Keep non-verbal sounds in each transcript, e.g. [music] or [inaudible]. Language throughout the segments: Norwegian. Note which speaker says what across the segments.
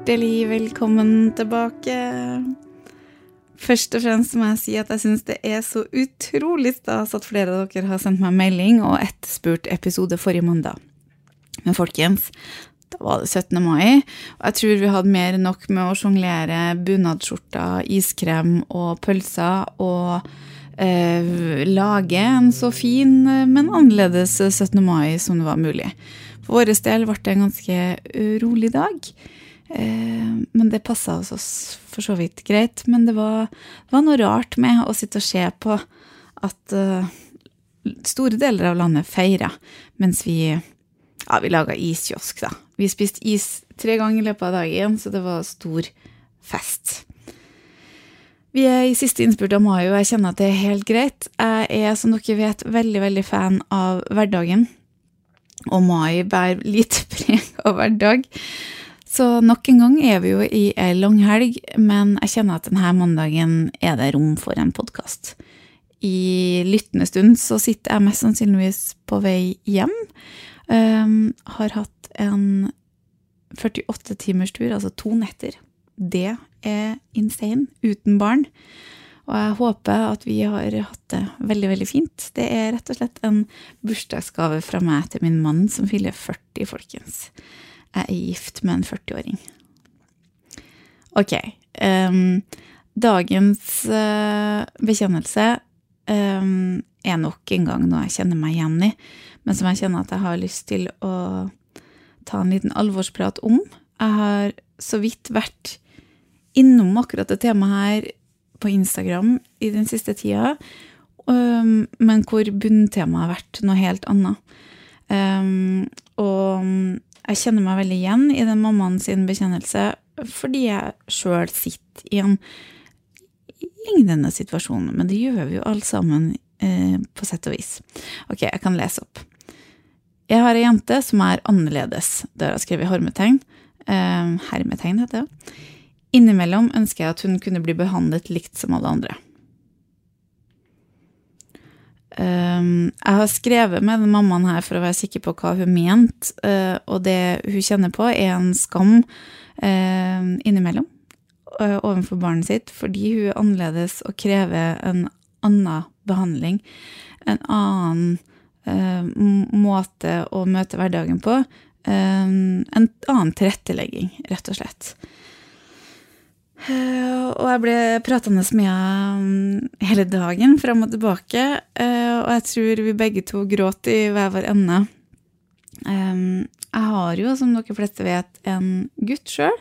Speaker 1: Hjertelig velkommen tilbake. Først og fremst må jeg si at jeg syns det er så utrolig stas at flere av dere har sendt meg melding og etterspurt episode forrige mandag. Men folkens, da var det 17. mai, og jeg tror vi hadde mer enn nok med å sjonglere bunadsskjorter, iskrem og pølser og eh, lage en så fin, men annerledes 17. mai som det var mulig. For vår del ble det en ganske eh, rolig dag. Eh, men det passa oss for så vidt greit. Men det var, var noe rart med å sitte og se på at uh, store deler av landet feira, mens vi ja, vi laga iskiosk, da. Vi spiste is tre ganger i løpet av dagen, så det var stor fest. Vi er i siste innspurt av mai, og jeg kjenner at det er helt greit. Jeg er, som dere vet, veldig, veldig fan av hverdagen. Og mai bærer litt [laughs] preg av hverdag. Så nok en gang er vi jo i ei langhelg, men jeg kjenner at denne mandagen er det rom for en podkast. I lyttende stund så sitter jeg mest sannsynligvis på vei hjem. Um, har hatt en 48 timers tur, altså to netter. Det er insane, uten barn. Og jeg håper at vi har hatt det veldig, veldig fint. Det er rett og slett en bursdagsgave fra meg til min mann som fyller 40, folkens. Jeg er gift med en 40-åring. Ok. Um, dagens uh, bekjennelse um, er nok en gang noe jeg kjenner meg igjen i, men som jeg kjenner at jeg har lyst til å ta en liten alvorsprat om. Jeg har så vidt vært innom akkurat det temaet her på Instagram i den siste tida, um, men hvor bunntemaet har vært noe helt annet. Og jeg kjenner meg veldig igjen i den mammaen sin bekjennelse fordi jeg sjøl sitter i en lignende situasjon, men det gjør vi jo alle sammen eh, på sett og vis. Ok, jeg kan lese opp. Jeg har ei jente som er annerledes. Det har jeg skrevet hermetegn. Eh, hermetegn heter det. Innimellom ønsker jeg at hun kunne bli behandlet likt som alle andre. Um, jeg har skrevet med den mammaen her for å være sikker på hva hun mente, uh, og det hun kjenner på, er en skam uh, innimellom uh, overfor barnet sitt, fordi hun er annerledes og krever en annen behandling, en annen måte å møte hverdagen på, en annen tilrettelegging, rett og slett. Uh, og jeg ble pratende med henne hele dagen, fram og tilbake. Uh, og jeg tror vi begge to gråt i hver vår ende. Jeg har jo, som dere fleste vet, en gutt sjøl,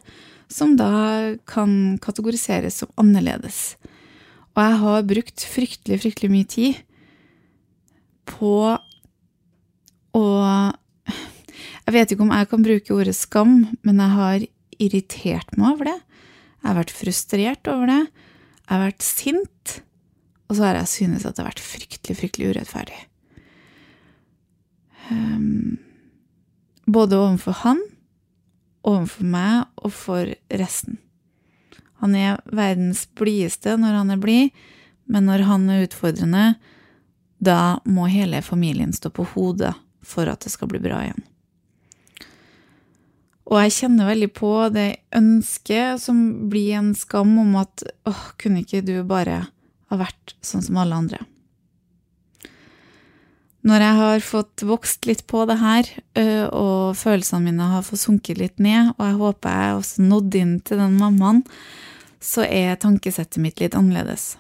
Speaker 1: som da kan kategoriseres som annerledes. Og jeg har brukt fryktelig, fryktelig mye tid på å Jeg vet ikke om jeg kan bruke ordet skam, men jeg har irritert meg over det. Jeg har vært frustrert over det. Jeg har vært sint. Og så har jeg syntes at det har vært fryktelig, fryktelig urettferdig. Um, både overfor han, overfor meg og for resten. Han er verdens blideste når han er blid, men når han er utfordrende, da må hele familien stå på hodet for at det skal bli bra igjen. Og jeg kjenner veldig på det ønsket som blir en skam om at åh, kunne ikke du bare ha vært sånn som alle andre? Når jeg har fått vokst litt på det her, og følelsene mine har fått sunket litt ned, og jeg håper jeg også nådde inn til den mammaen, så er tankesettet mitt litt annerledes.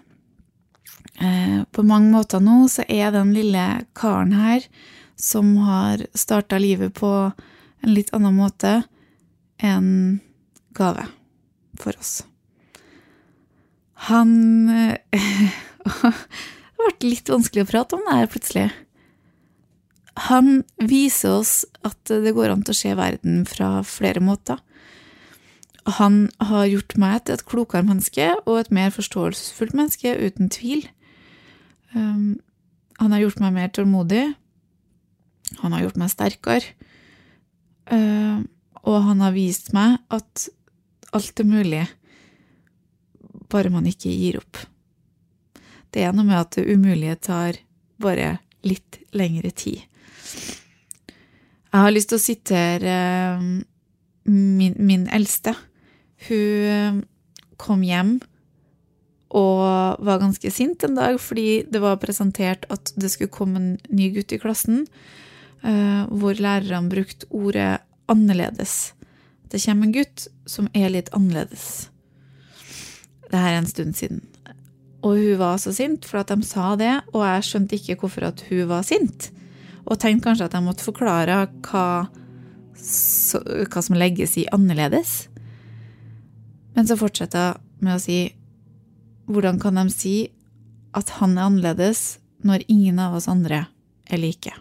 Speaker 1: På mange måter nå så er den lille karen her, som har starta livet på en litt annen måte, en gave for oss. Han [laughs] Det ble litt vanskelig å prate om det her plutselig. Han viser oss at det går an til å se verden fra flere måter. Han har gjort meg til et klokere menneske og et mer forståelsesfullt menneske, uten tvil. Um, han har gjort meg mer tålmodig. Han har gjort meg sterkere. Uh, og han har vist meg at alt er mulig, bare man ikke gir opp. Det er noe med at det umulige tar bare litt lengre tid. Jeg har lyst til å sitere uh, min, min eldste. Hun uh, kom hjem og var ganske sint en dag fordi det var presentert at det skulle komme en ny gutt i klassen, uh, hvor lærerne brukte ordet annerledes. Det kommer en gutt som er litt annerledes. Det her er en stund siden. Og hun var så sint for at de sa det, og jeg skjønte ikke hvorfor at hun var sint. Og tenkte kanskje at jeg måtte forklare hva, så, hva som legges i annerledes. Men så fortsetter hun med å si hvordan kan de si at han er annerledes når ingen av oss andre er like?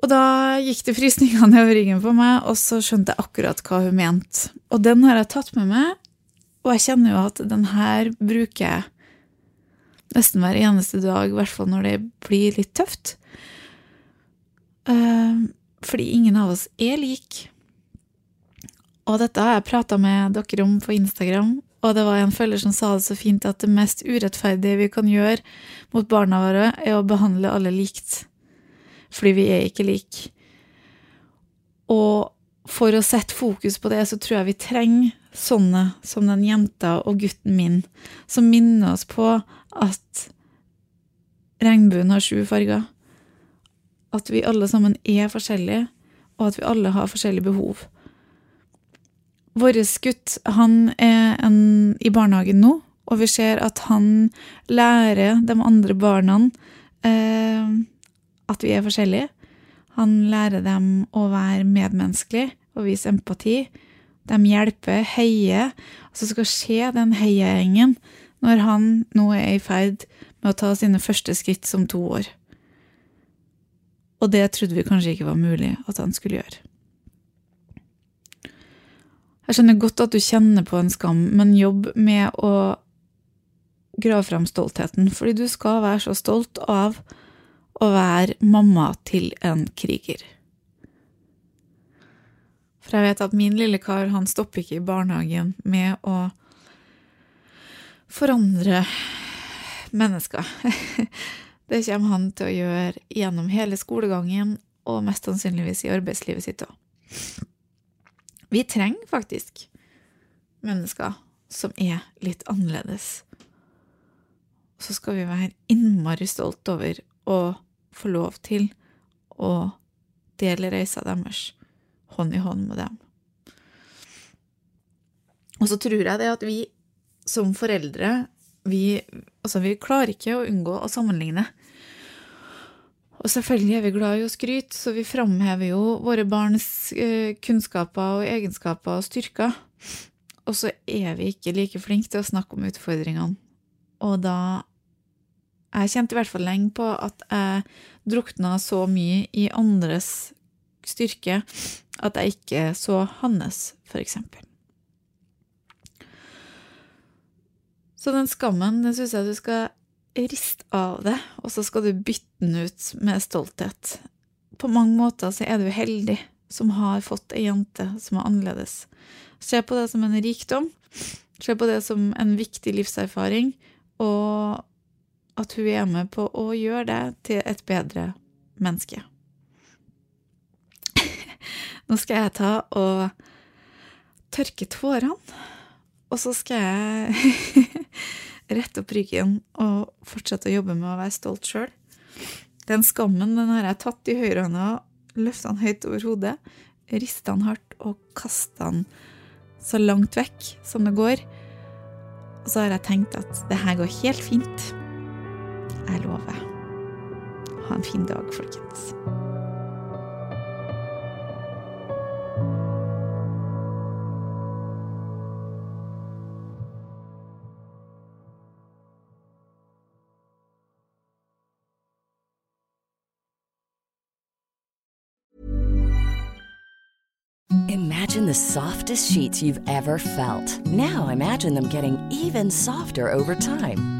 Speaker 1: Og da gikk det frysninger nedover [laughs] ryggen på meg, og så skjønte jeg akkurat hva hun mente. Og den har jeg tatt med meg, og jeg kjenner jo at den her bruker jeg nesten hver eneste dag, i hvert fall når det blir litt tøft. Fordi ingen av oss er lik. Og dette har jeg prata med dere om på Instagram, og det var en følger som sa det så fint at det mest urettferdige vi kan gjøre mot barna våre, er å behandle alle likt. Fordi vi er ikke like. Og for å sette fokus på det, så tror jeg vi trenger sånne som den jenta og gutten min, som minner oss på at regnbuen har sju farger. At vi alle sammen er forskjellige, og at vi alle har forskjellige behov. Vår gutt han er en, i barnehagen nå, og vi ser at han lærer de andre barna eh, at vi er forskjellige. Han lærer dem å være medmenneskelig og vise empati. De hjelper, heier. Og så skal skje den heiagjengen når han nå er i ferd med å ta sine første skritt som to år. Og det trodde vi kanskje ikke var mulig at han skulle gjøre. Jeg skjønner godt at du kjenner på en skam, men jobb med å grave fram stoltheten, fordi du skal være så stolt av å være mamma til en kriger. For jeg vet at min lille kar, han stopper ikke i barnehagen med å forandre mennesker. [laughs] Det kommer han til å gjøre gjennom hele skolegangen og mest sannsynligvis i arbeidslivet sitt òg. Vi trenger faktisk mennesker som er litt annerledes. Så skal vi være innmari stolt over å få lov til å dele reisa deres hånd i hånd med dem. Og så tror jeg det at vi som foreldre, vi, altså vi klarer ikke å unngå å sammenligne. Og selvfølgelig er vi glad i å skryte, så vi framhever jo våre barns eh, kunnskaper og egenskaper og styrker. Og så er vi ikke like flinke til å snakke om utfordringene. Og da Jeg kjente i hvert fall lenge på at jeg drukna så mye i andres styrke at jeg ikke så hans, for eksempel. Så den skammen, den syns jeg du skal riste av det, og så skal du bytte den ut med stolthet. På mange måter så er du heldig som har fått ei jente som er annerledes. Se på det som en rikdom. Se på det som en viktig livserfaring, og at hun er med på å gjøre det til et bedre menneske. [laughs] Nå skal jeg ta og tørke tårene, og så skal jeg [laughs] rette opp ryggen og fortsette å jobbe med å være stolt sjøl. Den skammen den har jeg tatt i høyrehånda, løfta den høyt over hodet, rista den hardt og kasta den så langt vekk som det går. Og så har jeg tenkt at det her går helt fint. jeg lover. Ha en fin dag, folkens.
Speaker 2: Imagine the softest sheets you've ever felt. Now imagine them getting even softer over time.